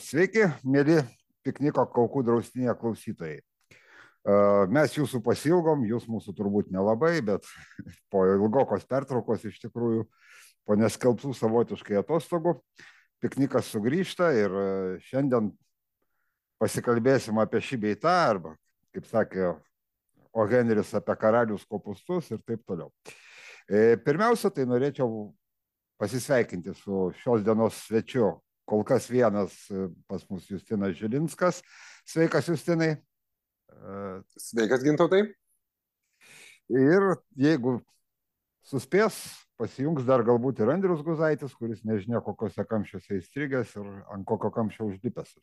Sveiki, mėly pikniko Kaukų draustinėje klausytojai. Mes jūsų pasilgom, jūs mūsų turbūt nelabai, bet po ilgokos pertraukos iš tikrųjų po neskelbtų savotiškai atostogų piknikas sugrįžta ir šiandien pasikalbėsim apie šį beitą arba, kaip sakė O Henris, apie karalius kopustus ir taip toliau. E, pirmiausia, tai norėčiau pasisveikinti su šios dienos svečiu kol kas vienas e, pas mus Justinas Žilinskas. Sveikas, Justinai. E, Sveikas, gintautai. Ir jeigu suspės, pasijungs dar galbūt ir Andrius Guzaitis, kuris nežinia, kokiuose kamščiuose įstrigęs ir ant kokio kamščio užlipęs.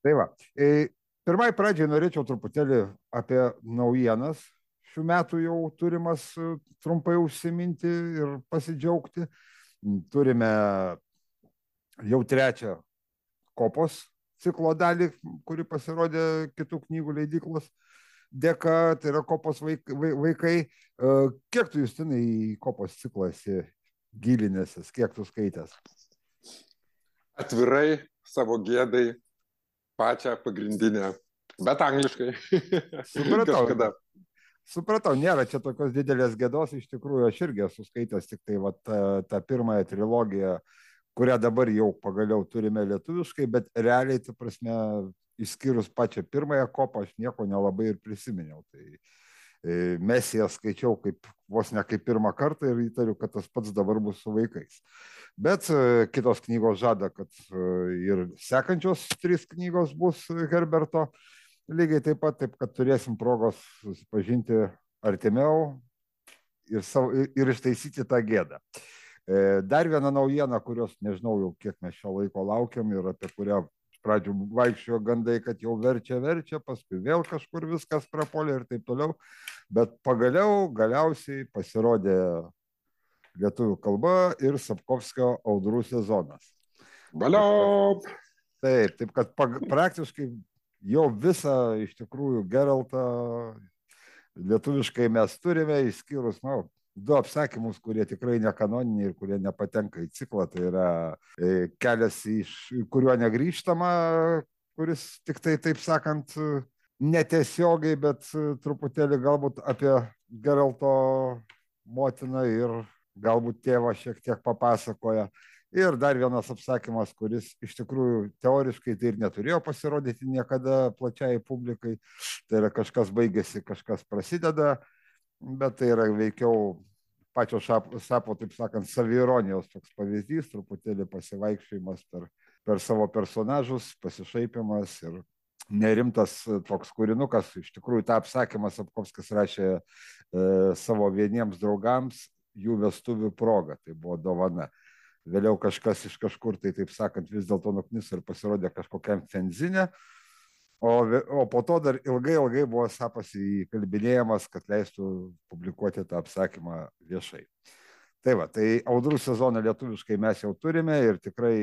Tai va. E, pirmai pradžiai norėčiau truputėlį apie naujienas. Šių metų jau turimas trumpai užsiminti ir pasidžiaugti. Turime jau trečią kopos ciklo dalį, kuri pasirodė kitų knygų leidyklos dėka, tai yra kopos vaikai. E, kiek tu, Justinai, į kopos ciklą esi gilinęsis, kiek tu skaitęs? Atvirai savo gėdai pačią pagrindinę, bet angliškai. Supratau. Kažkada. Supratau, nėra čia tokios didelės gėdos, iš tikrųjų aš irgi esu skaitęs tik tai va, tą, tą pirmąją trilogiją uh, kurią dabar jau pagaliau turime lietuviškai, bet realiai, tu prasme, išskyrus pačią pirmąją kopą, aš nieko nelabai ir prisiminiau. Tai e, mes ją skaičiau kaip vos ne kaip pirmą kartą ir įtariu, kad tas pats dabar bus su vaikais. Bet e, kitos knygos žada, kad e, ir sekančios trys knygos bus Herberto. Lygiai taip pat, taip kad turėsim progos susipažinti artimiau ir, savo, ir ištaisyti tą gėdą. E, dar viena naujiena, kurios nežinau jau kiek mes šio laiko laukiam ir apie kurią pradžių vaikščiojo gandai, kad jau verčia, verčia, paskui vėl kažkur viskas prapolė ir taip toliau. Bet pagaliau, galiausiai pasirodė lietuvių kalba ir Sapkovskio audrų sezonas. Valiop! Taip, taip kad pag, praktiškai jau visą iš tikrųjų Geraltą lietuviškai mes turime, išskyrus, na, nu, du apsakymus, kurie tikrai nekanoniniai ir kurie nepatenka į ciklą. Tai yra e, kelias, iš kuriuo negrįžtama, kuris tik tai, taip sakant, netiesiogiai, bet truputėlį galbūt apie Geralto motiną ir galbūt tėvą šiek tiek papasakoja. Ir dar vienas apsakymas, kuris iš tikrųjų teoriškai tai ir neturėjo pasirodyti niekada plačiai publikai. Tai yra kažkas baigėsi, kažkas prasideda bet tai yra veikiau pačio sapo, taip sakant, savironijos toks pavyzdys, truputėlį pasivaikščiojimas per, per savo personažus, pasišaipimas ir nerimtas toks kūrinukas. Iš tikrųjų, tą apsakymą Sapkovskis rašė e, savo vieniems draugams jų vestuvių proga, tai buvo dovana. Vėliau kažkas iš kažkur, tai taip sakant, vis dėlto nuknis ir pasirodė kažkokiam fenzinė, O, o po to dar ilgai, ilgai buvo sapas įkalbinėjamas, kad leistų publikuoti tą apsakymą viešai. Tai va, tai audrų sezoną lietuviškai mes jau turime ir tikrai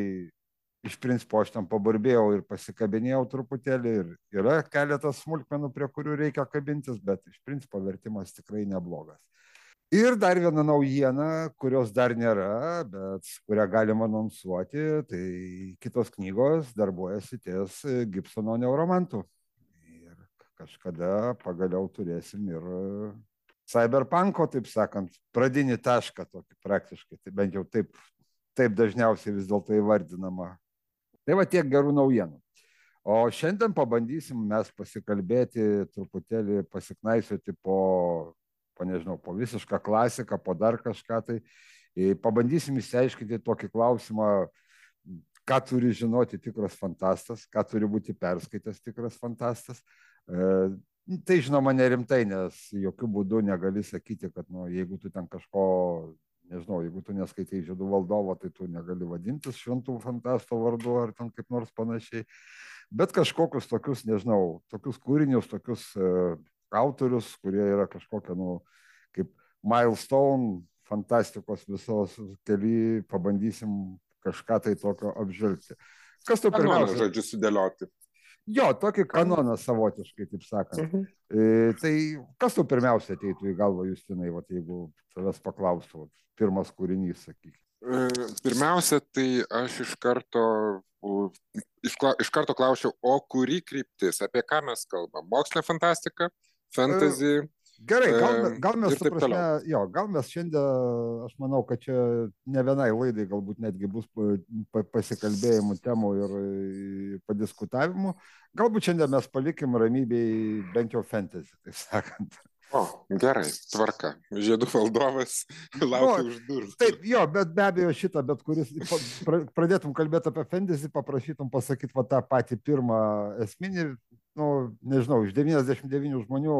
iš principo aš tam pabarbėjau ir pasikabinėjau truputėlį ir yra keletas smulkmenų, prie kurių reikia kabintis, bet iš principo vertimas tikrai neblogas. Ir dar viena naujiena, kurios dar nėra, bet kurią galima anonsuoti, tai kitos knygos darbuojasi ties Gibsono neuromantų. Ir kažkada pagaliau turėsim ir cyberpunko, taip sakant, pradinį tašką tokį praktiškai, tai bent jau taip, taip dažniausiai vis dėlto įvardinama. Tai va tiek gerų naujienų. O šiandien pabandysim mes pasikalbėti, truputėlį pasiknaisioti po po nežinau, po visišką klasiką, po dar kažką tai. Pabandysim įsiaiškinti tokį klausimą, ką turi žinoti tikras fantastas, ką turi būti perskaitęs tikras fantastas. E, tai žinoma nerimtai, nes jokių būdų negali sakyti, kad nu, jeigu tu ten kažko, nežinau, jeigu tu neskaitai žiedų valdovo, tai tu negali vadintis šventų fantasto vardu ar ten kaip nors panašiai. Bet kažkokius tokius, nežinau, tokius kūrinius, tokius uh, autorius, kurie yra kažkokie, nu, kaip milestone, fantastikos visos keli, pabandysim kažką tai tokio apžvelgti. Kas tu pirmiausia? Žodžiu, sudėlioti. Jo, tokį kanoną savotiškai, taip sakant. Mhm. E, tai kas tu pirmiausia ateitų į galvą, Justinai, vat, jeigu tavęs paklaustų, vat, pirmas kūrinys, sakyk. E, pirmiausia, tai aš iš karto iš, iš karto klausiau, o kuri kryptis, apie ką mes kalbam? Mokslinė fantastika, fantasy? E, gerai, gal, gal mes, prasme, jo, gal mes šiandien, aš manau, kad čia ne vienai laidai galbūt netgi bus pasikalbėjimų temų ir padiskutavimų. Galbūt šiandien mes palikim ramybėj bent jau fantasy, taip sakant. O, gerai, tvarka. Žiedų valdovas laukia už durų. Taip, jo, bet be abejo šitą, bet kuris, pradėtum kalbėti apie fantasy, paprašytum pasakyti va tą patį pirmą esminį, nu, nežinau, iš 99 žmonių,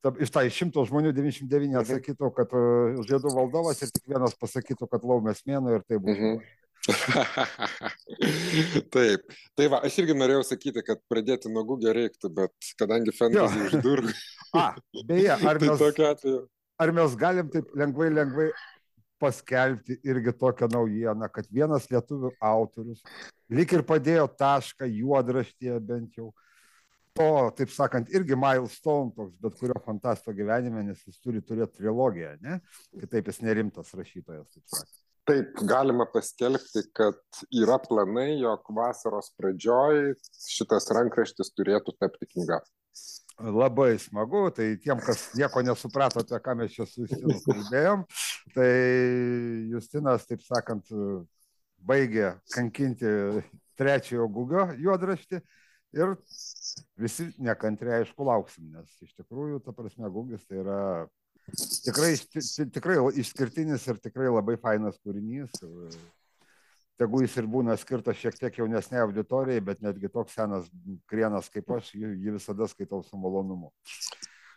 ta, iš tai 100 žmonių 99 mhm. atsakytų, kad uh, žiedų valdovas ir tik vienas pasakytų, kad laumės mėno ir tai būtų. Mhm. Taip, tai va, aš irgi norėjau sakyti, kad pradėti nuo Google reiktų, bet kadangi fantasy už durų. A, beje, ar tai mes, tai ar mes galim taip lengvai, lengvai paskelbti irgi tokią naujieną, kad vienas lietuvių autorius lik ir padėjo tašką juodraštyje bent jau. To, taip sakant, irgi milestone toks, bet kurio fantasto gyvenime, nes jis turi turėti trilogiją, ne? Kitaip jis nerimtas rašytojas, taip sakant. Taip, galima paskelbti, kad yra planai, jog vasaros pradžioj šitas rankraštis turėtų tapti knyga. Labai smagu, tai tiem, kas nieko nesupratote, ką mes čia su Justinu kalbėjom, tai Justinas, taip sakant, baigė kankinti trečiojo gugio juodraštį ir visi nekantriai, aišku, lauksim, nes iš tikrųjų, ta prasme, gugis tai yra Tikrai, tikrai išskirtinis ir tikrai labai fainas kūrinys. Tegu jis ir būna skirtas šiek tiek jaunesnė auditorijai, bet netgi toks senas krienas kaip aš, jį visada skaitau su malonumu.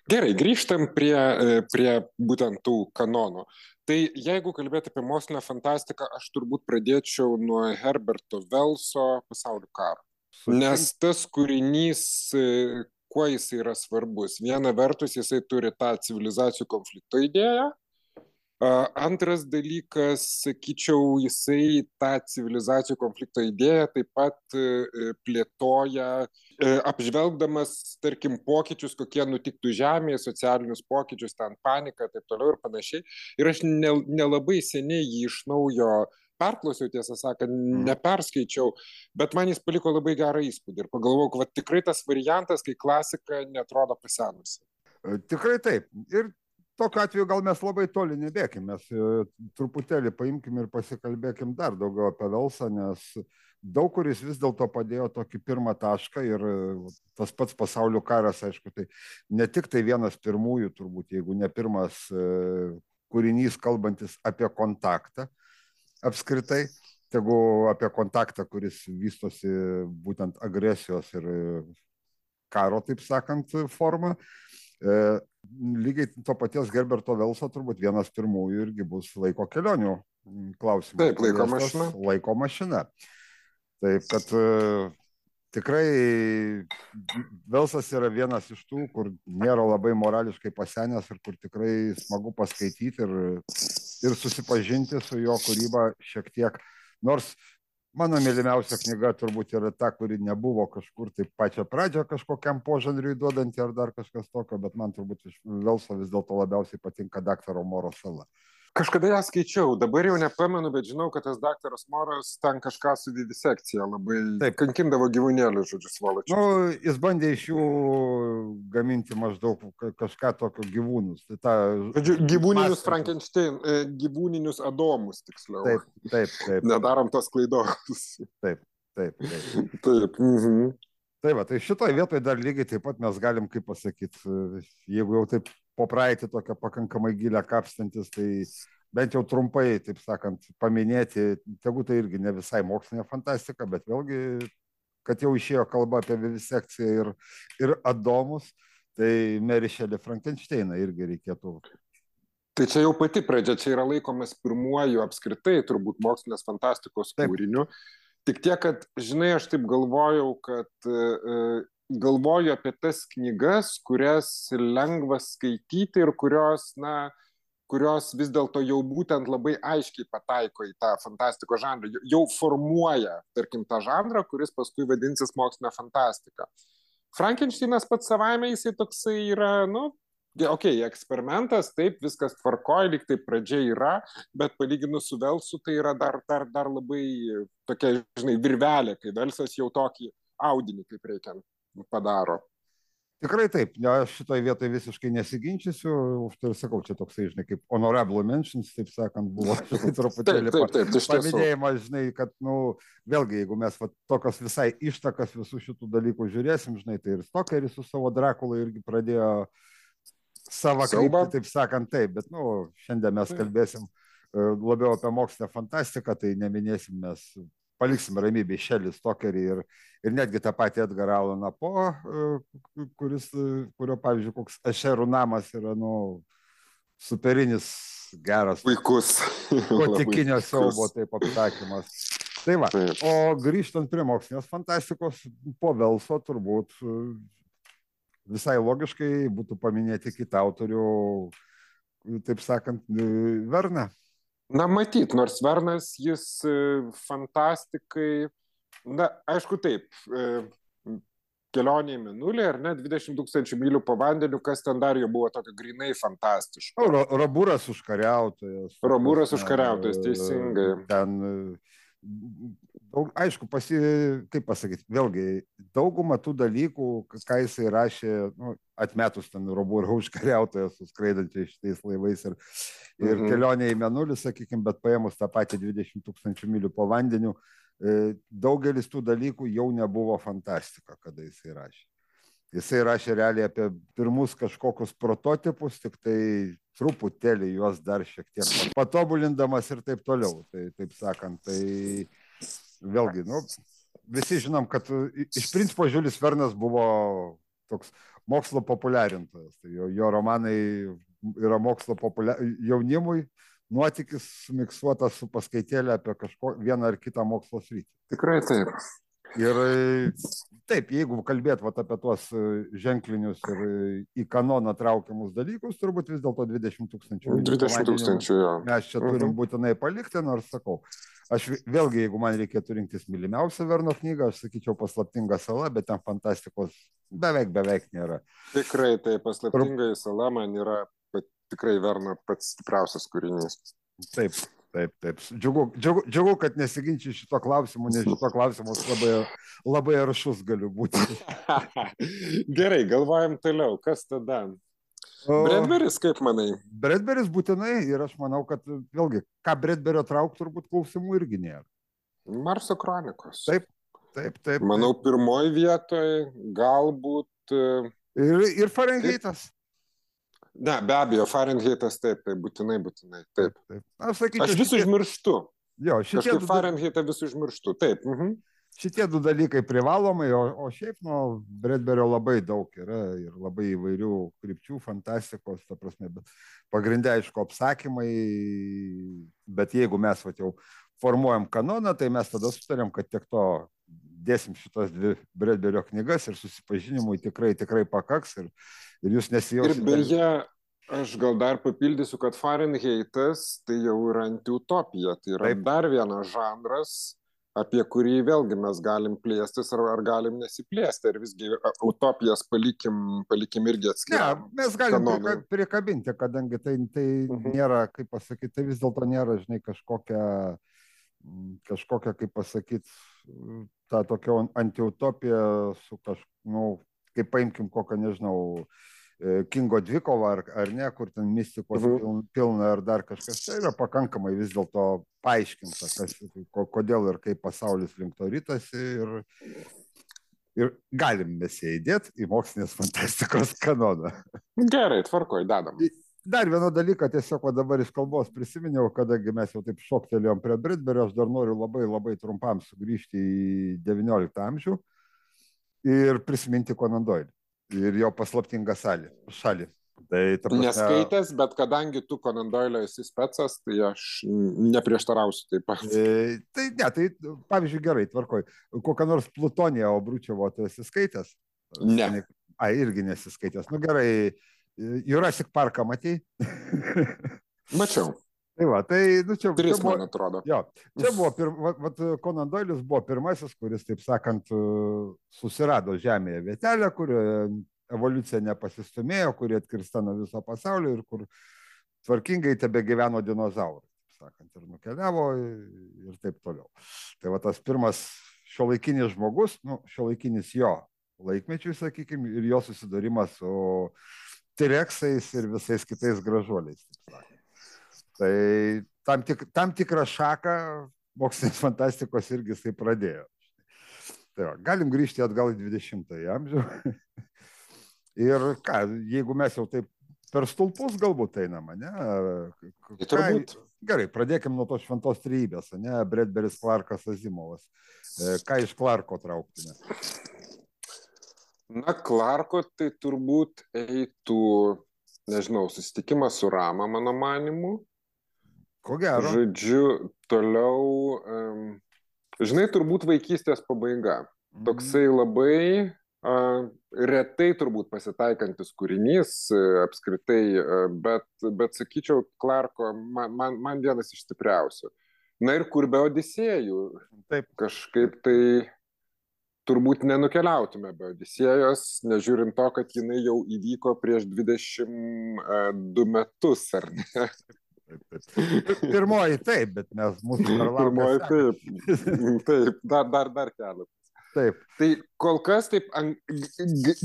Gerai, grįžtam prie, e, prie būtent tų kanonų. Tai jeigu kalbėti apie mokslinę fantastiką, aš turbūt pradėčiau nuo Herberto Velso pasaulio karo. Nes tas kūrinys e, kuo jisai yra svarbus. Viena vertus jisai turi tą civilizacijų konflikto idėją, Antras dalykas, sakyčiau, jisai tą civilizacijų konflikto idėją taip pat e, plėtoja, e, apžvelgdamas, tarkim, pokyčius, kokie nutiktų Žemėje, socialinius pokyčius, ten paniką taip toliau ir panašiai. Ir aš nelabai seniai jį iš naujo perklausiau, tiesą sakant, mhm. neperskaičiau, bet man jis paliko labai gerą įspūdį ir pagalvojau, kad tikrai tas variantas, kai klasika netrodo pasenusi. E, tikrai taip. Ir tokiu atveju gal mes labai toli nebėkim, mes e, truputėlį paimkim ir pasikalbėkim dar daugiau apie Velsą, nes daug kuris vis dėlto padėjo tokį pirmą tašką ir e, tas pats pasaulio karas, aišku, tai ne tik tai vienas pirmųjų, turbūt, jeigu ne pirmas kūrinys kalbantis apie kontaktą, apskritai, tegu apie kontaktą, kuris vystosi būtent agresijos ir karo, taip sakant, forma. E, lygiai to paties Gerberto Velso turbūt vienas pirmųjų irgi bus laiko kelionių klausimas. Taip, laiko mašina. Laiko mašina. Taip, kad e, tikrai Velsas yra vienas iš tų, kur nėra labai morališkai pasenęs ir kur tikrai smagu paskaityti ir ir susipažinti su jo kūryba šiek tiek. Nors mano mylimiausia knyga turbūt yra ta, kuri nebuvo kažkur tai pačią pradžią kažkokiam požanriui duodanti ar dar kažkas tokio, bet man turbūt iš Velso vis dėlto labiausiai patinka daktaro Moro sala. Kažkada ją skaičiau, dabar jau nepamenu, bet žinau, kad tas daktaras Moras ten kažką su vivisekcija labai Taip. kankindavo gyvūnėlių, žodžiu, svalačių. Nu, jis bandė iš jų gaminti maždaug kažką tokio gyvūnus. Tai ta, žodžiu, gyvūninius master. Frankenstein, e, gyvūninius adomus, tiksliau. Taip, taip, taip. Nedarom tos klaidos. Taip, taip. Taip. taip. Mhm. Tai va, tai šitoje vietoje dar lygiai taip pat mes galim, kaip pasakyti, jeigu jau taip po praeitį tokią pakankamai gilę kapstantis, tai bent jau trumpai, taip sakant, paminėti, tegu tai irgi ne visai mokslinė fantastika, bet vėlgi, kad jau išėjo kalba apie vivisekciją ir, ir adomus, tai Shelley Frankensteiną irgi reikėtų. Tai čia jau pati pradžia, čia yra laikomas pirmuoju apskritai turbūt mokslinės fantastikos taip. kūriniu. Tik tiek, kad, žinai, aš taip galvojau, kad uh, galvoju apie tas knygas, kurias lengva skaityti ir kurios, na, kurios vis dėlto jau būtent labai aiškiai pataiko į tą fantastikos žanrą, jau formuoja, tarkim, tą žanrą, kuris paskui vadinsis mokslinė fantastika. Frankensteinas pats savaime jisai toksai yra, nu, Ok, eksperimentas, taip, viskas tvarkoja, lyg tai pradžia yra, bet palyginus su Velsu tai yra dar, dar, dar labai tokia, žinai, virvelė, kai Velsas jau tokį audinį kaip reikia padaro. Tikrai taip, ne, aš šitoje vietoje visiškai nesiginčysiu, už tai ir sakau, čia toksai, žinai, kaip honorable mentions, taip sakant, buvo truputėlį taip, taip, taip, paminėjimas, žinai, kad, nu, vėlgi, jeigu mes va, tokios visai ištakas visų šitų dalykų žiūrėsim, žinai, tai ir Stokeris su savo Drakula irgi pradėjo savo kryptį, taip sakant, taip, bet, nu, šiandien mes kalbėsim e, labiau apie mokslinę fantastiką, tai neminėsim mes paliksim ramybėje Šelį Stokerį ir, ir netgi tą patį Edgarą Alaną Po, e, kuris, e, kurio, pavyzdžiui, koks Ešerų namas yra, nu, superinis, geras. Puikus. Gotikinio siaubo, taip apsakymas. Tai va, taip. o grįžtant prie mokslinės fantastikos, po Velso turbūt e, visai logiškai būtų paminėti kitą autorių, taip sakant, Verną. Na, matyt, nors Vernas, jis e, fantastikai, na, aišku, taip, e, kelionė į Minulį, ar ne, 20 tūkstančių mylių po vandeniu, kas ten dar jau buvo tokio grinai fantastiško. Ro, Robūras užkariautojas. Robūras užkariautojas, teisingai. Ten daug, aišku, pasi, kaip pasakyti, vėlgi, daugumą tų dalykų, ką jisai rašė, nu, atmetus ten robų ir užkariautoją suskraidantį šitais laivais ir, ir mhm. kelionė į menulį, sakykime, bet paėmus tą patį 20 tūkstančių mylių po vandeniu, e, daugelis tų dalykų jau nebuvo fantastika, kada jisai rašė. Jisai rašė realiai apie pirmus kažkokius prototipus, tik tai truputėlį juos dar šiek tiek patobulindamas ir taip toliau. Tai taip sakant, tai vėlgi, nu, visi žinom, kad iš principo Žiulis Vernas buvo toks mokslo populiarintojas. Tai jo, jo romanai yra mokslo populia... jaunimui, nuotykis sumiksuotas su paskaitėlė apie kažko vieną ar kitą mokslo sritį. Tikrai taip. Ir taip, jeigu kalbėt vat, apie tuos e, ženklinius ir į kanoną traukiamus dalykus, turbūt vis dėlto 20 tūkstančių. 20 tūkstančių, jo. Mes čia turim mhm. būtinai palikti, nors sakau, aš vėlgi, jeigu man reikėtų rinktis mylimiausią Verno knygą, aš sakyčiau paslaptinga sala, bet ten fantastikos beveik, beveik nėra. Tikrai, tai paslaptinga sala man yra tikrai Verno pats stipriausias kūrinys. Taip, Taip, taip. Džiugu, džiugu, džiugu kad nesiginčiai šito klausimu, nes šito klausimu labai, labai aršus galiu būti. Gerai, galvojam toliau. Kas tada? Bredberis, kaip manai? Bredberis būtinai ir aš manau, kad vėlgi, ką Bredberio traukti, turbūt klausimų irgi nėra. Marso kronikos. Taip, taip, taip. Manau, pirmoji vietoje galbūt. Ir, ir Fahrenheitas. Ne, be abejo, Fahrenheitas taip, taip, būtinai, būtinai. Taip. taip. Aš, sakyčiau, Aš vis šitie... užmirštu. Jo, šitie Kažkaip du... Fahrenheitą vis užmirštu. Taip. Mhm. Šitie du dalykai privalomai, o, o šiaip, nu, Bredberio labai daug yra ir labai įvairių krypčių, fantastikos, ta prasme, bet pagrindė, aišku, apsakymai, bet jeigu mes va, jau formuojam kanoną, tai mes tada sutarėm, kad tiek to dėsim šitas dvi Bredberio knygas ir susipažinimui tikrai, tikrai pakaks ir, ir jūs nesijausite. Ir beje, aš gal dar papildysiu, kad Fahrenheitas tai jau yra antiutopija, tai yra Taip. dar vienas žanras, apie kurį vėlgi mes galim plėstis ar, ar galim nesiplėsti, ar visgi utopijas palikim, palikim irgi atskirti. Ne, mes galim kanonui. prikabinti, kadangi tai, tai uh mhm. -huh. nėra, kaip pasakyti, tai vis dėlto nėra, žinai, kažkokia, kažkokia, kaip pasakyti, tą tokią antiutopiją su kažkokiu, nu, kaip paimkim kokią, nežinau, e, Kingo dvikovą ar, ar ne, kur ten mistikos mhm. pilna ar dar kažkas, tai yra pakankamai vis dėlto paaiškinta, kas, kodėl ir kaip pasaulis link to rytasi ir, ir galim mes ją įdėti į mokslinės fantastikos kanoną. Gerai, tvarkoj, dedam dar vieną dalyką tiesiog va dabar iš kalbos prisiminiau, kadangi mes jau taip šoktelėjom prie Britberio, aš dar noriu labai labai trumpam sugrįžti į XIX amžių ir prisiminti Conan Doyle ir jo paslaptingą salį, šalį. Tai, prasme... Neskaitęs, bet kadangi tu Conan Doyle esi specas, tai aš neprieštarausiu taip pat. E, tai ne, tai pavyzdžiui gerai, tvarkoj. Kokią nors Plutoniją Obručiovo tu esi skaitęs? Ne. Ai, irgi nesiskaitęs. Nu gerai, Jurassic Parką matei? Mačiau. Tai va, tai, nu čia, Tris, čia buvo, man atrodo. Jo, čia buvo, pir, va, va, Conan Doilis buvo pirmasis, kuris, taip sakant, susirado žemėje vietelę, kurioje evoliucija nepasistumėjo, kuri atkirsta nuo viso pasaulio ir kur tvarkingai tebe gyveno dinozaurai, taip sakant, ir nukeliavo ir taip toliau. Tai va tas pirmas šiuolaikinis žmogus, nu, šiuolaikinis jo laikmečiui, sakykime, ir jo susidūrimas su T-rexais ir visais kitais gražuoliais. Tai tam, tik, tam tikrą šaką mokslinės fantastikos irgi jisai pradėjo. Tai va, galim grįžti atgal į 20-ąjį amžių. ir ką, jeigu mes jau taip per stulpus galbūt einam, ne? Tai turbūt. Gerai, pradėkime nuo tos šventos trybės, ne? Bredberis Clarkas Azimovas. E, ką iš Clarko trauktume? Na, Clarko tai turbūt eitų, nežinau, susitikimas su Rama, mano manimu. Ko gero. Žodžiu, toliau, um, žinai, turbūt vaikystės pabaiga. Mhm. Toksai labai uh, retai turbūt pasitaikantis kūrinys uh, apskritai, uh, bet, bet sakyčiau, Clarko man, man, man vienas iš stipriausių. Na ir kur be Odisėjų. Taip. Kažkaip tai turbūt nenukeliautume be Odisėjos, nežiūrint to, kad jinai jau įvyko prieš 22 metus, ar ne? Pirmoji taip, bet mes mūsų dar laukiame. Pirmoji taip, taip, dar, dar, dar keletas. Taip. Tai kol kas taip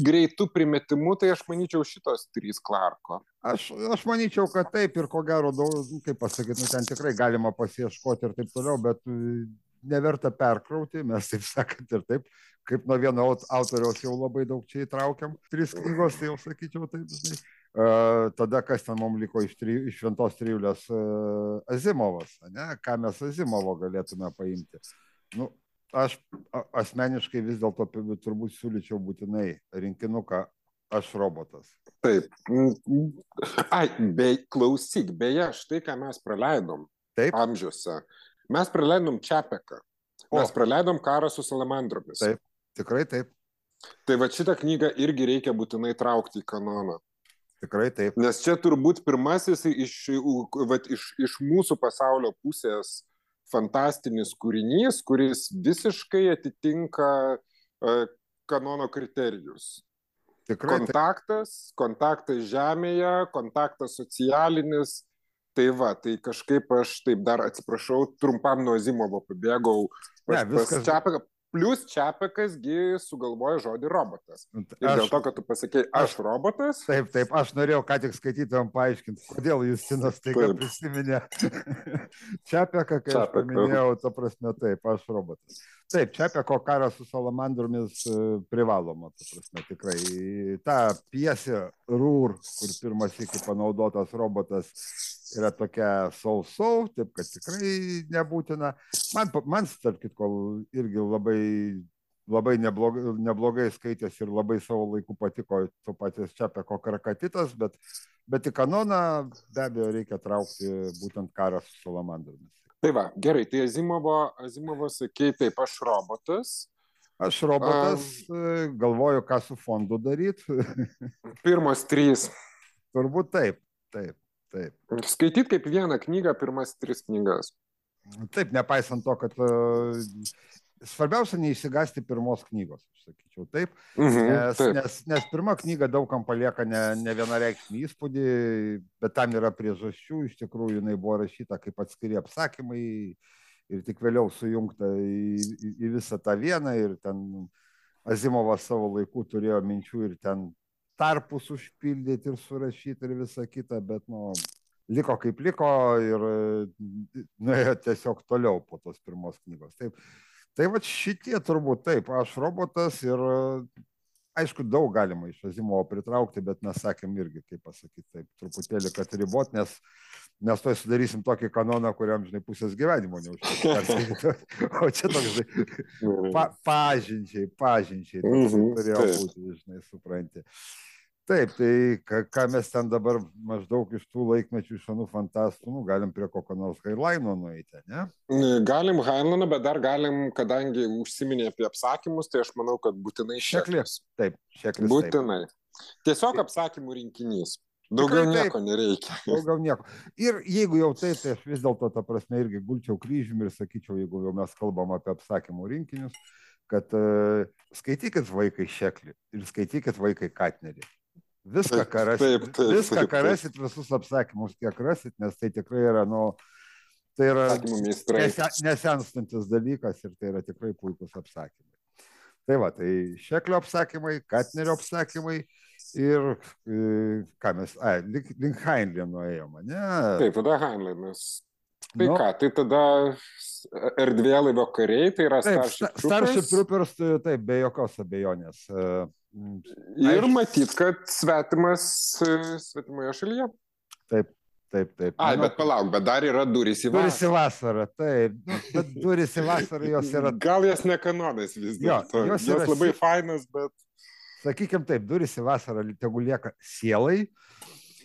greitų primetimų, tai aš manyčiau šitos trys Klarko. Aš, aš manyčiau, kad taip ir ko gero, daug, kaip pasakyti, nu, ten tikrai galima pasieškoti ir taip toliau, bet neverta perkrauti, mes taip sakant ir taip, kaip nuo vieno autoriaus jau labai daug čia įtraukiam, trys knygos, tai jau sakyčiau taip, žinai. Uh, tada kas ten mums liko iš, tri, iš šventos trijulės uh, Azimovas, ne? ką mes Azimovo galėtume paimti. Nu, aš asmeniškai vis dėlto turbūt siūlyčiau būtinai rinkinuką Aš robotas. Taip. Ai, be, klausyk, beje, štai ką mes praleidom Taip. amžiuose. Mes praleidom Čiapeką. Mes o. praleidom karą su salamandromis. Taip, tikrai taip. Tai va šitą knygą irgi reikia būtinai traukti į kanoną. Tikrai taip. Nes čia turbūt pirmasis iš, va, iš, iš mūsų pasaulio pusės fantastinis kūrinys, kuris visiškai atitinka uh, kanono kriterijus. Tikrai kontaktas, taip. kontaktas žemėje, kontaktas socialinis, Tai va, tai kažkaip aš taip dar atsiprašau, trumpam nuo Zimovo pabėgau. Ne, viskas. Čiapeką, Plus Čiapekasgi sugalvoja žodį robotas. Nu, Ir aš, dėl to, kad tu pasakėjai, aš robotas. Taip, taip, aš norėjau ką tik skaitytojams paaiškinti, kodėl Justinas taiga prisiminė Čiapeką, kai Čiapeka. aš paminėjau, ta prasme, taip, aš robotas. Taip, Čiapeko karas su salamandromis e, privaloma, ta prasme, tikrai. Ta piesė Rūr, kur pirmas iki panaudotas robotas yra tokia sausau, taip kad tikrai nebūtina. Man, man tarp kitko, irgi labai, labai neblogai, neblogai skaitės ir labai savo laiku patiko to paties Čiapeko karakatitas, bet, bet į kanoną be abejo reikia traukti būtent karą su salamandromis. Tai va, gerai, tai Azimovo, Azimovo sakė, taip, aš robotas. Aš robotas, um, galvoju, ką su fondu daryti. Pirmos trys. Turbūt taip, taip. Taip. Skaityti kaip vieną knygą, pirmas tris knygas. Taip, nepaisant to, kad uh, svarbiausia neįsigasti pirmos knygos, aš sakyčiau taip. Mhm, nes, taip. Nes, nes pirma knyga daugam palieka ne, ne vienareikšmį įspūdį, bet tam yra priežasčių, iš tikrųjų jinai buvo rašyta kaip atskiri apsakymai ir tik vėliau sujungta į, į, į visą tą vieną ir ten Azimovas savo laiku turėjo minčių ir ten tarpus užpildyti ir surašyti ir visa kita, bet, nu, liko kaip liko ir nuėjo tiesiog toliau po tos pirmos knygos. Taip, tai va šitie turbūt taip, aš robotas ir aišku, daug galima iš Azimovo pritraukti, bet mes sakėm irgi, kaip pasakyti, taip, truputėlį, kad ribot, nes mes to sudarysim tokį kanoną, kuriam, žinai, pusės gyvenimo neužteks. o čia toks, žinai, pa, pažinčiai, pažinčiai, toks mhm, turėjo būti, žinai, supranti. Taip, tai ką, ką mes ten dabar maždaug iš tų laikmečių senų fantastų, nu, galim prie kokio nors Hailaino nueiti, ne? Galim Hailainą, bet dar galim, kadangi užsiminė apie apsakymus, tai aš manau, kad būtinai šeklis. Taip, šeklis. Būtinai. Taip. Tiesiog apsakymų rinkinys. Daugiau Tikrai, nieko taip, nereikia. Daugiau nieko. Ir jeigu jau taip, tai aš vis dėlto, ta prasme, irgi gulčiau kryžiumi ir sakyčiau, jeigu jau mes kalbam apie apsakymų rinkinius, kad uh, skaitykit vaikai šeklį ir skaitykit vaikai katnerį. Viską, ką rasit, Taip, taip, viską, taip, ką taip. rasit, visus apsakymus, kiek rasit, nes tai tikrai yra, nu, tai yra nesenstantis dalykas ir tai yra tikrai puikus apsakymai. Tai va, tai šeklio apsakymai, katnerio apsakymai ir e, ką mes, ai, link, link Heinlein nuėjome, ne? Taip, tada Heinleinas. Tai Nu, ką, tai tada erdvėlaivio kariai, tai yra Starship Sta- Starship Troopers. Troopers, tai taip, be jokios abejonės. M, Ir Aišku. matyt, kad svetimas e, svetimoje šalyje. Taip, taip, taip. Ai, Nu, bet palauk, bet dar yra durys į Durys į vasarą. vasarą, taip. Bet durys į vasarą jos yra, Gal jas nekanonais vis Jo, dėlto. jos Jos, yra jos labai fainas, bet sakykime taip, durys į vasarą tegu lieka sielai.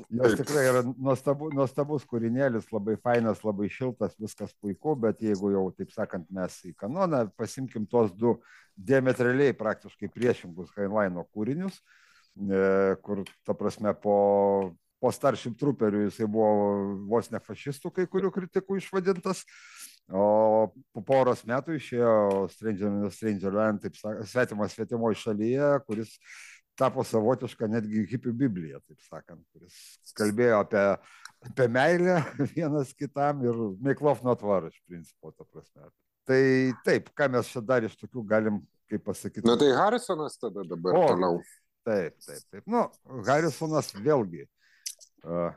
Jos tikrai yra nuostabu, nuostabus kūrinėlis, labai fainas, labai šiltas, viskas puiku, bet jeigu jau, taip sakant, mes į kanoną pasimkim tuos du diametraliai praktiškai priešingus Heinleino kūrinius, e, kur, ta prasme, po, po Starship Trooperių jisai buvo vos ne fašistų kai kurių kritikų išvadintas, o po poros metų išėjo Stranger in the Stranger Land, taip sakant, svetimas svetimoje šalyje, kuris tapo savotišką netgi hipių bibliją, taip sakant, kuris kalbėjo apie, apie meilę vienas kitam ir make love not war, iš principo, ta prasme. Tai taip, ką mes čia dar iš tokių galim, kaip pasakyti. Na tai Harrisonas tada dabar O. toliau. Taip, taip, taip. Nu, Harrisonas vėlgi. Uh,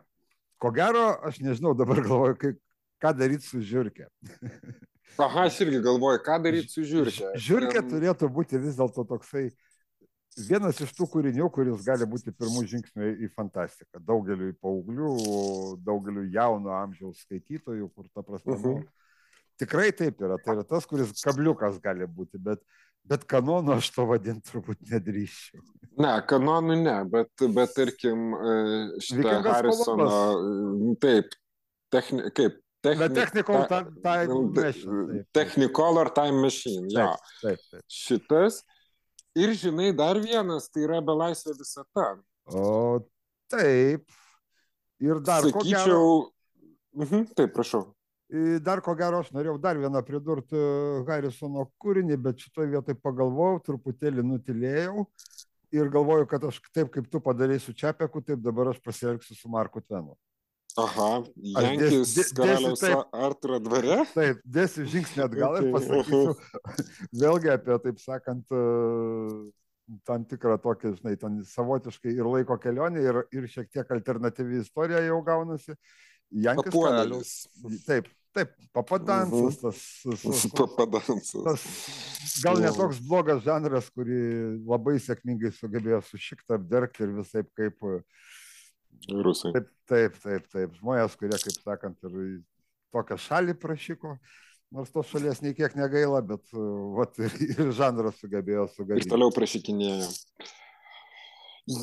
ko gero, aš nežinau, dabar galvoju, kaip, ką daryti su žiūrkė. Aha, aš irgi galvoju, ką daryti su žiūrkė. Žiūrkė turėtų būti vis dėlto toksai vienas iš tų kūrinių, kuris gali būti pirmų žingsnių į fantastiką. Daugeliu paauglių, daugeliu jauno amžiaus skaitytojų, kur ta prasme. Mhm. nu, Tikrai taip yra. Tai yra tas, kuris kabliukas gali būti, bet, bet kanonu aš to vadinti turbūt nedrįščiau. Ne, kanonų ne, bet, bet tarkim, e, šitą Harrisono, taip, techni, kaip, Bet techni, technical ta- time machine. Technicolor Time Machine, jo. Taip, taip, taip. Šitas. Ir žinai, dar vienas, tai yra belaisvė visata. O taip. Ir dar ko gero. Sakyčiau, mhm, taip, prašau. I, Dar ko gero, aš norėjau dar vieną pridurti Harisono kūrinį, bet šitoje vietoje pagalvojau, truputėlį nutilėjau ir galvoju, kad aš taip kaip tu padarai su Čiapeku, taip dabar aš pasielgsiu su Marku Tvenu. Aha, Aš Jankis dės- karaliaus dėsiu taip. Arturo dvare. Taip, dėsiu žingsnį atgal ir pasakysiu vėlgi apie, taip sakant, e, tam tikrą tokį, žinai, ten savotiškai ir laiko kelionė, ir, ir šiek tiek alternatyvi istorija jau gaunasi. Jankis karalius. Taip, taip, papadansas, Mhm. tas, Papadansas. tas gal ne Jo. toks blogas žanras, kurį labai sėkmingai sugebėjo sušikti, apdergti ir visai kaip, Rusai. taip, taip, taip, taip, žmonės, kurie, kaip sakant, ir tokią šalį prašyko, nors tos šalies nei kiek negaila, bet uh, vat, ir, ir žanras sugebėjo Ir sugadinti. toliau prašykinėjo.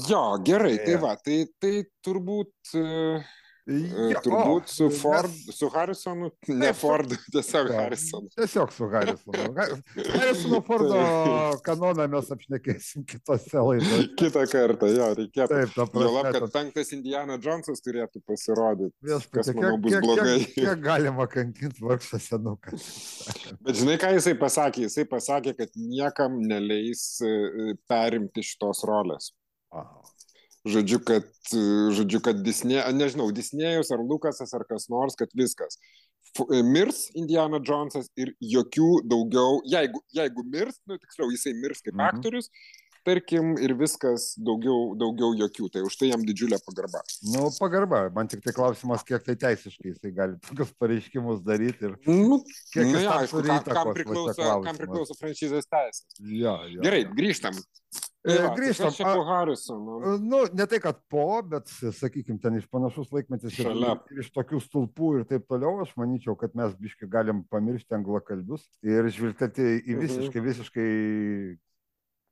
Jo, gerai, tai va, tai, tai turbūt, e, e, Jo, turbūt su Ford, mes- su Harrisonu, ne Ford, tiesiog Jo, Harrisonu. Tiesiog su Harrisonu. Ha- Harrisono Fordo kanoną mes apšnekėsim kitose laidose. Kitą kartą, jo, reikėtų. Taip, ta prasme, kad penktas Indiana Jonesas turėtų pasirodyti. Viešpatie, kas, manau, kiek, bus kiek, blogai. kiek, kiek galima kankinti vargšą senuką. Bet žinai, ką jisai pasakė? Jisai pasakė, kad niekam neleis e, e, perimti šitos rolės. Aha. Žodžiu, kad, žodžiu, kad Disney, nežinau, Disneyus ar Lukasas ar kas nors, kad viskas. E, mirs Indiana Jonesas ir jokių daugiau, jeigu, jeigu mirs, nu tiksliau, jisai mirs kaip Mhm. aktorius, tarkim, ir viskas daugiau, daugiau jokių. Tai už tai jam didžiulė pagarba. Nu, pagarba. Man tik tai klausimas, kiek tai teisiškai jisai gali tokius pareiškimus daryti ir Nu, kiek nu, tam aišku, kam, kam priklauso, kam priklauso franšizės teisės. Jo, jo, Gerai, jo. grįžtam. E, Tai va, tai grįžtam. Čia po Harrisono. Nu, ne tai, kad po, bet, sakykime, ten iš panašus laikmetis ir, Šalia. ir iš tokių stulpų ir taip toliau, aš manyčiau, kad mes biškai galim pamiršti anglakalbius ir žvilgtelti į Mhm. visiškai, visiškai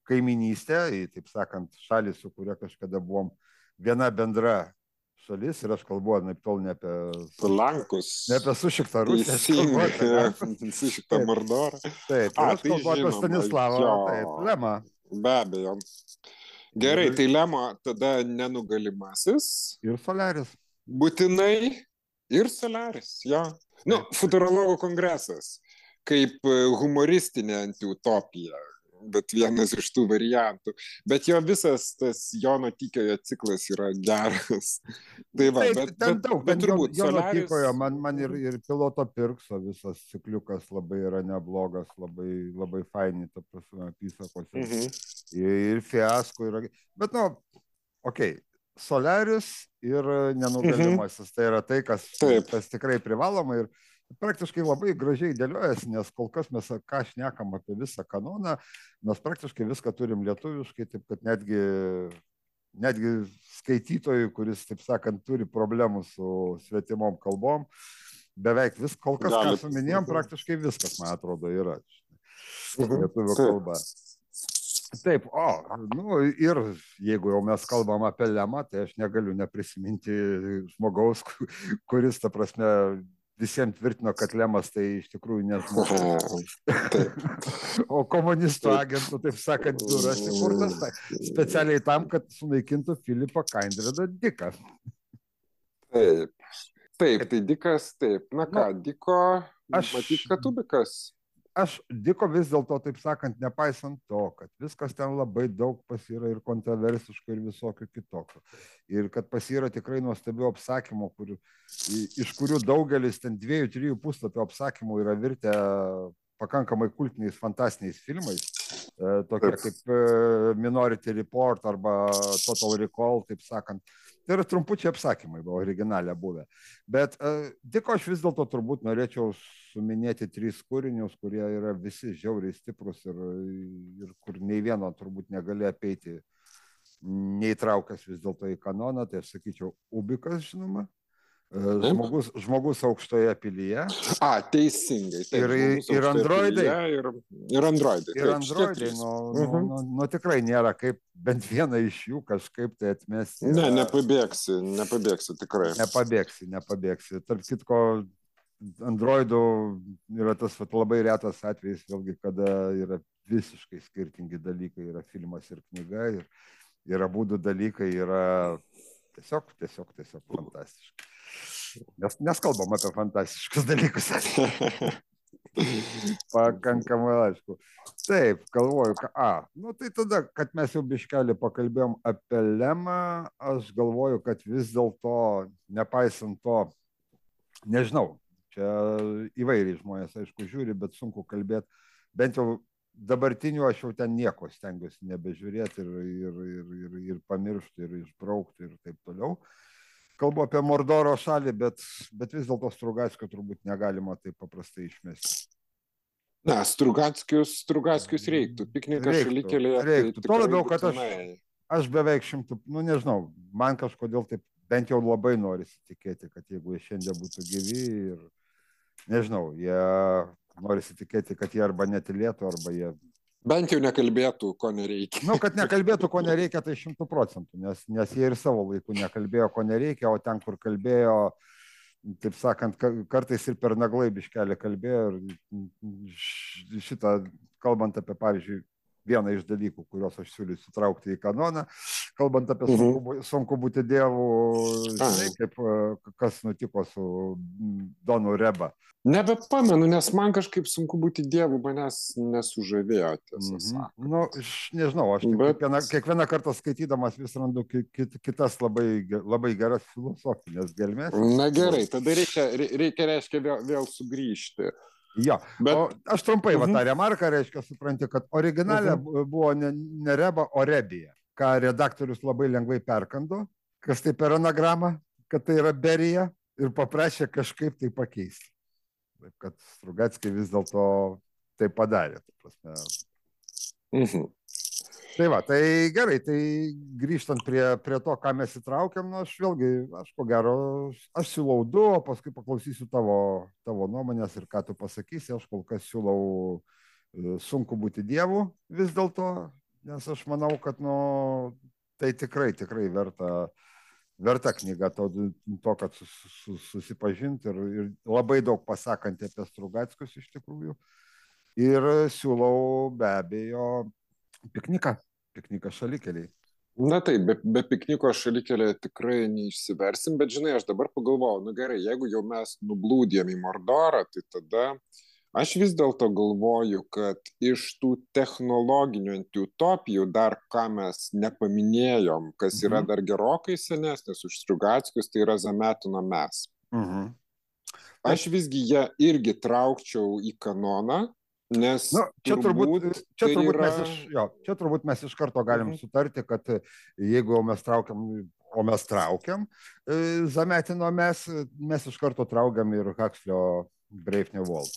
kaiminystę, į, taip sakant, šalį, su kuria kažkada buvom viena bendra šalis ir aš kalbu anaip tol ne apie, Lankus. ne apie sušiktą Rusiją. aš kalbu apie Lenkus. Teisingai. Su šitą Taip. Mordorą. Taip, A, ir aš tai kalbu apie žinoma, Stanislavą, jo. taip, Lemą. Be abejo. Gerai, tai Lemo tada nenugalimasis. Ir Solaris. Būtinai ir Solaris. Jo. Nu, futurologų kongresas. Kaip e, humoristinė antiutopija. Bet vienas iš tų variantų. Bet jo visas tas Jono Tykiojo ciklas yra geras. Tai va, Taip, bet, ten daug, bet, bet turbūt. Jono Solaris... Tykojo, man, man ir, ir piloto pirkso visas cikliukas labai yra neblogas, labai, labai faini, ta prasme, apysakos. Mhm. Ir, ir fiasko yra. Bet, nu, okei, okay. Solarius ir nenugalimasis. Mhm. Tai yra tai, kas, Taip. kas tikrai privaloma. Ir, praktiškai labai gražiai dėliojasi, nes kol kas mes ką šnekam apie visą kanoną, mes praktiškai viską turim lietuviškai, taip kad netgi, netgi skaitytojui, kuris, taip sakant, turi problemų su svetimom kalbom, beveik vis, kol kas, ką suminėjom, praktiškai viskas, man atrodo, yra mhm. lietuvių kalba. Taip, o, nu, ir jeigu jau mes kalbam apie lemą, tai aš negaliu neprisiminti žmogaus, kuris, ta prasme, visiems tvirtino, kad Lemas tai iš tikrųjų nežmogus. o komunistų agentų, taip sakant, biuras įkurtas tai, specialiai tam, kad sunaikintų Filipą Kaindredą Diką. Taip. Taip, tai Dikas, taip. Na ką, nu, Diko, aš matyt, kad Tubikas aš Diko vis dėlto, taip sakant, nepaisant to, kad viskas ten labai daug pas yra ir kontroversiško, ir visokių kitokių. Ir kad pas yra tikrai nuostabių apsakymų, kur, iš kurių daugelis ten dviejų, trijų puslapių apsakymų yra virtę pakankamai kultiniais, fantastiniais filmais, e, tokie kaip e, Minority Report arba Total Recall, taip sakant. Tai yra trumpučiai apsakymai, buvo originalė buvę. Bet uh, tik aš vis dėlto turbūt norėčiau suminėti trys kūrinius, kurie yra visi žiauriai stiprus ir, ir kur nei vieno turbūt negali apeiti neįtraukęs vis dėlto į kanoną, tai aš sakyčiau, Ubikas, žinoma, Žmogus, žmogus aukštoje pilyje. A, teisingai. Taip, ir, ir androidai. Ir, ir androidai. Ir androidai. Nu, nu, -huh. nu, nu, tikrai nėra kaip bent vieną iš jų kažkaip tai atmesti. Ne, nepabėgsi, nepabėgsi tikrai. Nepabėgsi, nepabėgsi. Tarp kitko, androidų yra tas vat, labai retas atvejis, vėlgi, kada yra visiškai skirtingi dalykai. Yra filmas ir knyga. Ir, ir abu dalykai yra tiesiog, tiesiog, tiesiog fantastiški. Nes, nes kalbam apie fantastiškus dalykus. Pakankamai aišku. Taip, galvoju, ka, a, nu tai tada, kad mes jau biškelį pakalbėjom apie lemą, aš galvoju, kad vis dėlto, nepaisant to, nežinau, čia įvairiai žmonės, aišku, žiūri, bet sunku kalbėti, bent jau dabartiniu aš jau ten nieko stengiuosi nebežiūrėti ir, ir, ir, ir, ir pamiršti, ir išbraukti ir taip toliau. Uh, kalbu apie Mordoro šalį, bet, bet vis dėlto Strugatskio turbūt negalima taip paprastai išmesti. Na, Strugatskius, Strugatskius reiktų, piknikas šalykelėje. Tai reiktų, tai tuo labiau, kad aš, aš beveik šimtų, nu nežinau, man kažkodėl taip bent jau labai norisi tikėti, kad jeigu jie šiandien būtų gyvi ir, nežinau, jie norisi tikėti, kad jie arba netilėtų, arba jie Bent jau nekalbėtų, ko nereikia. Na, nu, kad nekalbėtų, ko nereikia, tai šimtų procentų, nes, nes jie ir savo laiku nekalbėjo, ko nereikia, o ten, kur kalbėjo, taip sakant, kartais ir per naglai biškelį kalbėjo ir šitą, kalbant apie, pavyzdžiui, vieną iš dalykų, kuriuos aš siūlysiu traukti į kanoną, kalbant apie mhm. sunku, sunku būti dievu, žinai, kaip, kas nutiko su Donu Reba. Nebepamenu, nes man kažkaip sunku būti dievu, manęs nesužavėjo. Mhm. Mm nu, aš nežinau, aš Bet... kiekvieną, kiekvieną kartą skaitydamas vis randu kit, kitas labai, labai geras filosofinės gelmės. Na gerai, tada reikia, reikia reiškia, vėl, vėl sugrįžti. Jo, Bet... o aš trumpai -huh. va, tą mhm. remarką, reiškia, supranti, kad originalė mhm. buvo ne, ne reba, o rebija, ką redaktorius labai lengvai perkando, kas tai per anagramą, kad tai yra berija ir paprašė kažkaip tai pakeisti. Taip kad Strugatskiai vis dėlto tai padarė. Mhm. Tai va, tai gerai, tai grįžtant prie, prie to, ką mes įtraukiam, nu, aš vėlgi, aš ko gero, aš siūlau du, o paskui paklausysiu tavo, tavo nuomonės ir ką tu pasakysi, aš kol kas siūlau e, sunku būti dievu vis dėlto, nes aš manau, kad, nu, tai tikrai, tikrai verta verta knyga to, to kad sus, sus, susipažinti ir, ir labai daug pasakanti apie Strugatskius iš tikrųjų. Ir siūlau be abejo pikniką, pikniką šalikeliai. Na taip, be, be pikniko šalikelė tikrai neišsiversim, bet žinai, aš dabar pagalvojau, nu gerai, jeigu jau mes nublūdėm į Mordorą, tai tada Aš vis dėlto galvoju, kad iš tų technologinių antiutopijų dar ką mes nepaminėjom, kas yra Mhm. dar gerokai senesnis už Striugackius, tai yra Zametino mes. Mhm. Aš visgi ją irgi traukčiau į kanoną, nes Nu, čia turbūt, čia, tai turbūt yra... mes iš, jo, čia turbūt mes iš karto galim Mhm. sutarti, kad e, jeigu mes traukiam, o mes traukiam, e, Zametino mes, e, mes iš karto traukiam ir Hakslio Breifne Volt.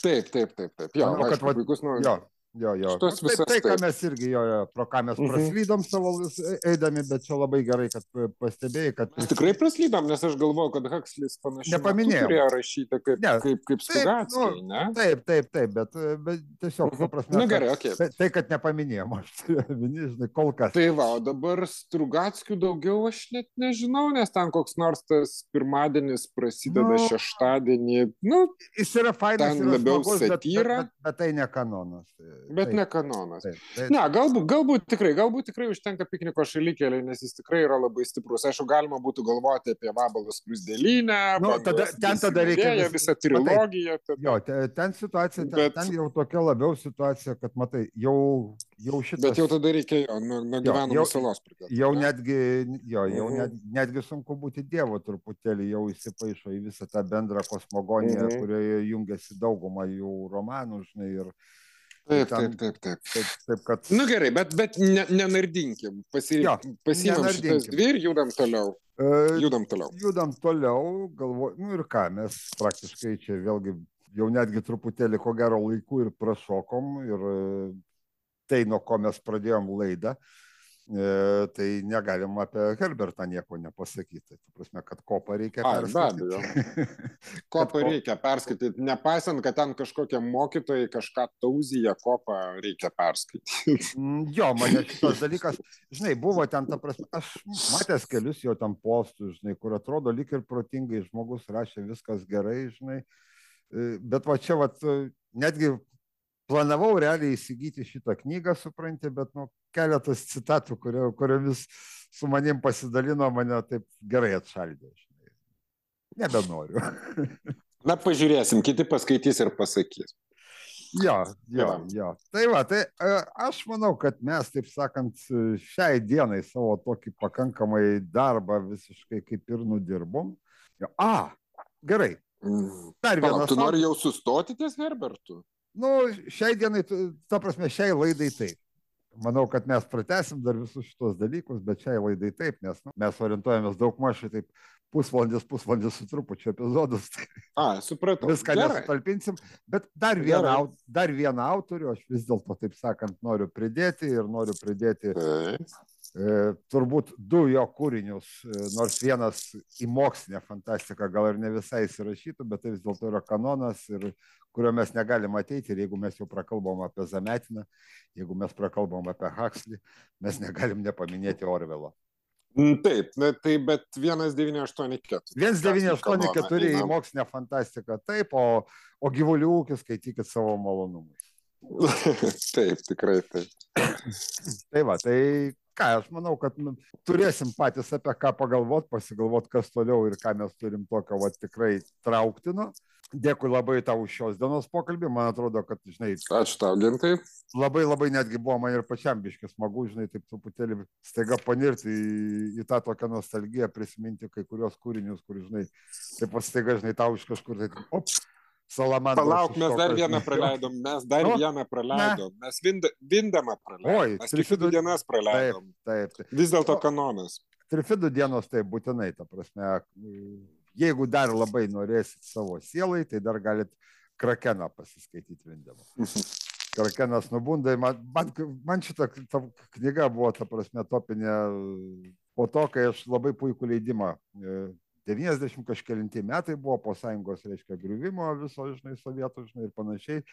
Taip, taip, taip, taip. Jo, Manau, kad aišku, vat- puikus, nu, Jo, jo, jo. Šitos Nu, tai, visas tai, ką mes irgi, jo, jo, pro ką mes Mhm. praslydom savo vis- eidami, bet čia labai gerai, kad e, pastebėjai, kad Mes tikrai praslydom, nes aš galvoju, kad Huxleys panašiai Nepaminėjom. turėjo rašyti kaip, Ne. kaip, kaip Taip, Stugackiai, ne? Taip, taip, taip, bet, e, bet tiesiog, nu, prasme, Na kad- gerai, okei. tai, tai, kad nepaminėjom, aš turiu omeny, žinai, kol kas. Tai va, o dabar Strugackių daugiau aš net nežinau, nes ten koks nors tas pirmadienis prasideda Nu. šeštadienį, nu, Jis yra fainas, ten labiau smagus, bet, bet, satyra. bet, bet tai ne kanonas. Bet Taip, ne kanonas. Taip, taip. Ne, galbūt, galbūt tikrai, galbūt tikrai užtenka pikniko šalikėlį, nes jis tikrai yra labai stiprus. Aišku, galima būtų galvoti apie vabalus krusdėlynę, Nu, tada- ten tada reikia vis- visą trilogiją. Tada. Jo, te- ten situacija, ten, Bet- ten jau tokia labiau situacija, kad matai, jau, jau šitas. Bet jau tada reikia jo, nuo, Jo, gyvenamos salos pradėti. Jau ne? netgi, jo, jau Mhm. net, netgi sunku būti dievu truputėlį, jau įsipaišo į visą tą bendrą kosmogoniją, Mhm. kurioje jungiasi dauguma jų romanų, žinai, ir Taip, ten- taip, taip, taip. taip, taip kad... Nu gerai, bet, bet ne, nenardinkim. Pasi, Jo, Pasiimam šitas dvi ir judam toliau. e, Judam toliau. judam toliau, galvoju, nu ir ką, mes praktiškai čia vėlgi jau netgi truputėlį ko gero laikų ir prašokom ir e, tai, nuo ko mes pradėjom laidą, e, tai negalim apie Herbertą nieko nepasakyti. Tai prasme, kad kopą reikia Ai, be perskaityti. Kopą ko- reikia perskaityti, nepaisant, kad ten kažkokie mokytojai kažką tauzyje kopą reikia perskaityti. Mm, Jo, mane šitas dalykas, žinai, buvo ten, ta prasme, aš matęs kelius jo ten postus, žinai, kur atrodo lyg ir protingai žmogus rašė viskas gerai, žinai, E, bet va čia, va, netgi planavau realiai įsigyti šitą knygą, supranti, bet, nu, keletas citatų, kurio, kuriomis su manim pasidalino, mane taip gerai atšaldė, žinai. Nebenoriu. Na, pažiūrėsim, kiti paskaitys ir pasakys. Jo, jo, jo. Tai va, tai e, aš manau, kad mes, taip sakant, šiai dienai savo tokį pakankamai darbą visiškai kaip ir nudirbom. Jo, A, gerai. Mm. Dar vienas. tu nori jau sustoti ties Herbertu? Nu, šiai dienai, ta prasme, šiai laidai taip. Manau, kad mes pratesim dar visus šitos dalykus, bet šiai laidai taip, nes nu, mes orientuojamės daug mažai taip pusvalandis, pusvalandis su trupučiu epizodus. Tai A, supratau. viską Gerai. nesutalpinsim, bet dar vieną, dar vieną autorių aš vis dėlto, taip sakant, noriu pridėti ir noriu pridėti Taip. E, turbūt du jo kūrinius, e, nors vienas į mokslinę fantastiką gal ir ne visai įsirašytų, bet tai vis dėlto yra kanonas ir kurio mes negalim ateiti ir jeigu mes jau prakalbom apie Zametiną, jeigu mes prakalbom apie Huxley, mes negalim nepaminėti Orvelo. Mm, Taip, tai bet 1984. 1984 į mokslinę fantastiką, taip, o, o gyvulių ūkis skaitykit savo malonumui. taip, tikrai taip. Tai va, tai ką, aš manau, kad nu, turėsim patys apie ką pagalvot, pasigalvot, kas toliau ir ką mes turim tokio va, tikrai trauktino. Dėkui labai tau už šios dienos pokalbį. Man atrodo, kad, žinai, Ačiū tau, gintai. labai labai netgi buvo man ir pačiam biškis smagu, žinai, taip truputėlį staiga panirti į, į tą tokią nostalgiją, prisiminti kai kurios kūrinius, kur, žinai, taip pat staiga, žinai, tau iš kažkur, tai, op, salamandra. Palauk, mes dar vieną praleidom, mes dar Nu, vieną praleidom. Mes vind, vindamą praleidom. Oi, mes Trifidų- dienas praleidom. Taip, taip. Vis dėlto O- kanonas. Trifidų dienos tai būtinai, ta prasme, jeigu dar labai norėsit savo sielai, tai dar galit krakeną pasiskaityti vindamą. Krakenas nubunda, man, man, man šita ta knyga buvo, ta prasme, topinė po to, kai aš labai puikų leidimą. E, 90 kažkėlinti metai buvo po sąjungos, reiškia, griuvimo viso, žinai, sovietų, žinai, ir panašiai.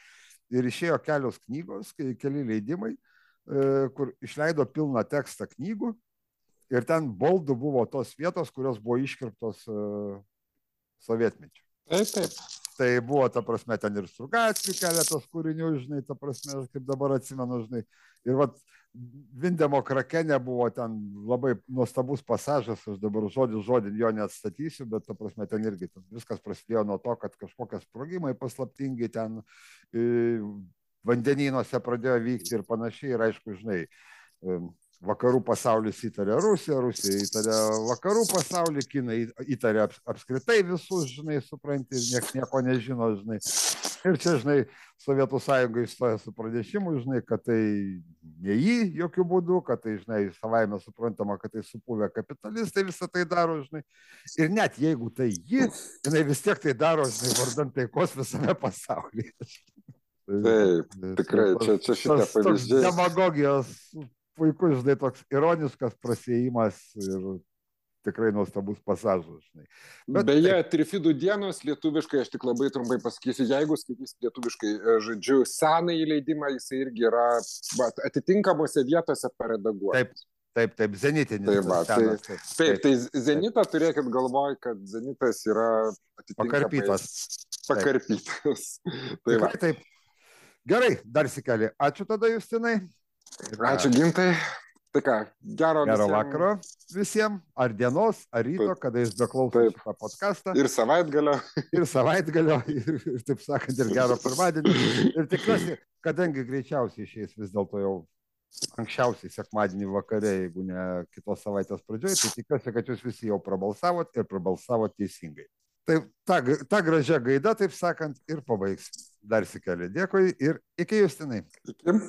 Ir išėjo kelios knygos, keli leidimai, e, kur išleido pilną tekstą knygų ir ten boldų buvo tos vietos, kurios buvo iškirptos uh, sovietmečiu. Taip, taip. Tai buvo, ta prasme, ten ir Strugatskių keletas kūrinių, žinai, ta prasme, kaip dabar atsimenu, žinai. Ir vat, Vindemo krakene buvo ten labai nuostabus pasažas, aš dabar žodį žodį jo neatstatysiu, bet, ta prasme, ten irgi ten viskas prasidėjo nuo to, kad kažkokie sprogimai paslaptingi ten e, vandenynuose pradėjo vykti ir panašiai. Ir aišku, žinai, vakarų pasaulis įtarė Rusiją, Rusija įtarė vakarų pasaulį, Kinai įtarė apskritai visus, žinai, supranti, niekas nieko nežino, žinai. Ir čia, žinai, Sovietų sąjunga išstoja su pranešimu, žinai, kad tai ne jį jokių būdų, kad tai, žinai, savaime suprantama, kad tai supuvę kapitalistai visą tai daro, žinai. Ir net jeigu tai jį, jinai vis tiek tai daro, žinai, vardant taikos visame pasaulyje. Taip, tikrai, čia, čia šitie pavyzdžiai. Demagogijos puikus, žinai, toks ironiškas prasėjimas ir tikrai nuostabus pasažas. Žinai. Bet, Beje, taip. Trifidų dienos lietuviškai, aš tik labai trumpai pasakysiu, jeigu skaitys lietuviškai, e, žodžiu, senąjį leidimą, jisai irgi yra va, atitinkamose vietose paredaguotas. Taip. Taip, taip, zenitinis. Taip, va, senas, tai, taip, taip, tai zenitą turėkit galvoj, kad zenitas yra pakarpytas. Pakarpytas. Taip. Tai va. taip. Gerai, dar sikeli. Ačiū tada, Justinai. Ačiū gintai. Tai ką, gero, gero visiem... vakaro visiems, ar dienos, ar ryto, taip, kada jūs beklausot šitą podcastą. Ir savaitgalio. Ir savaitgalio, ir, ir taip sakant, ir gero pirmadienio. Ir tikiuosi, kadangi greičiausiai išeis vis dėlto jau anksčiausiai sekmadienį vakare, jeigu ne kitos savaitės pradžioje, tai tikiuosi, kad jūs visi jau prabalsavot ir prabalsavot teisingai. Tai ta, ta gražia gaida, taip sakant, ir pabaigs. Dar sikeli. Dėkui ir iki Justinai. Iki.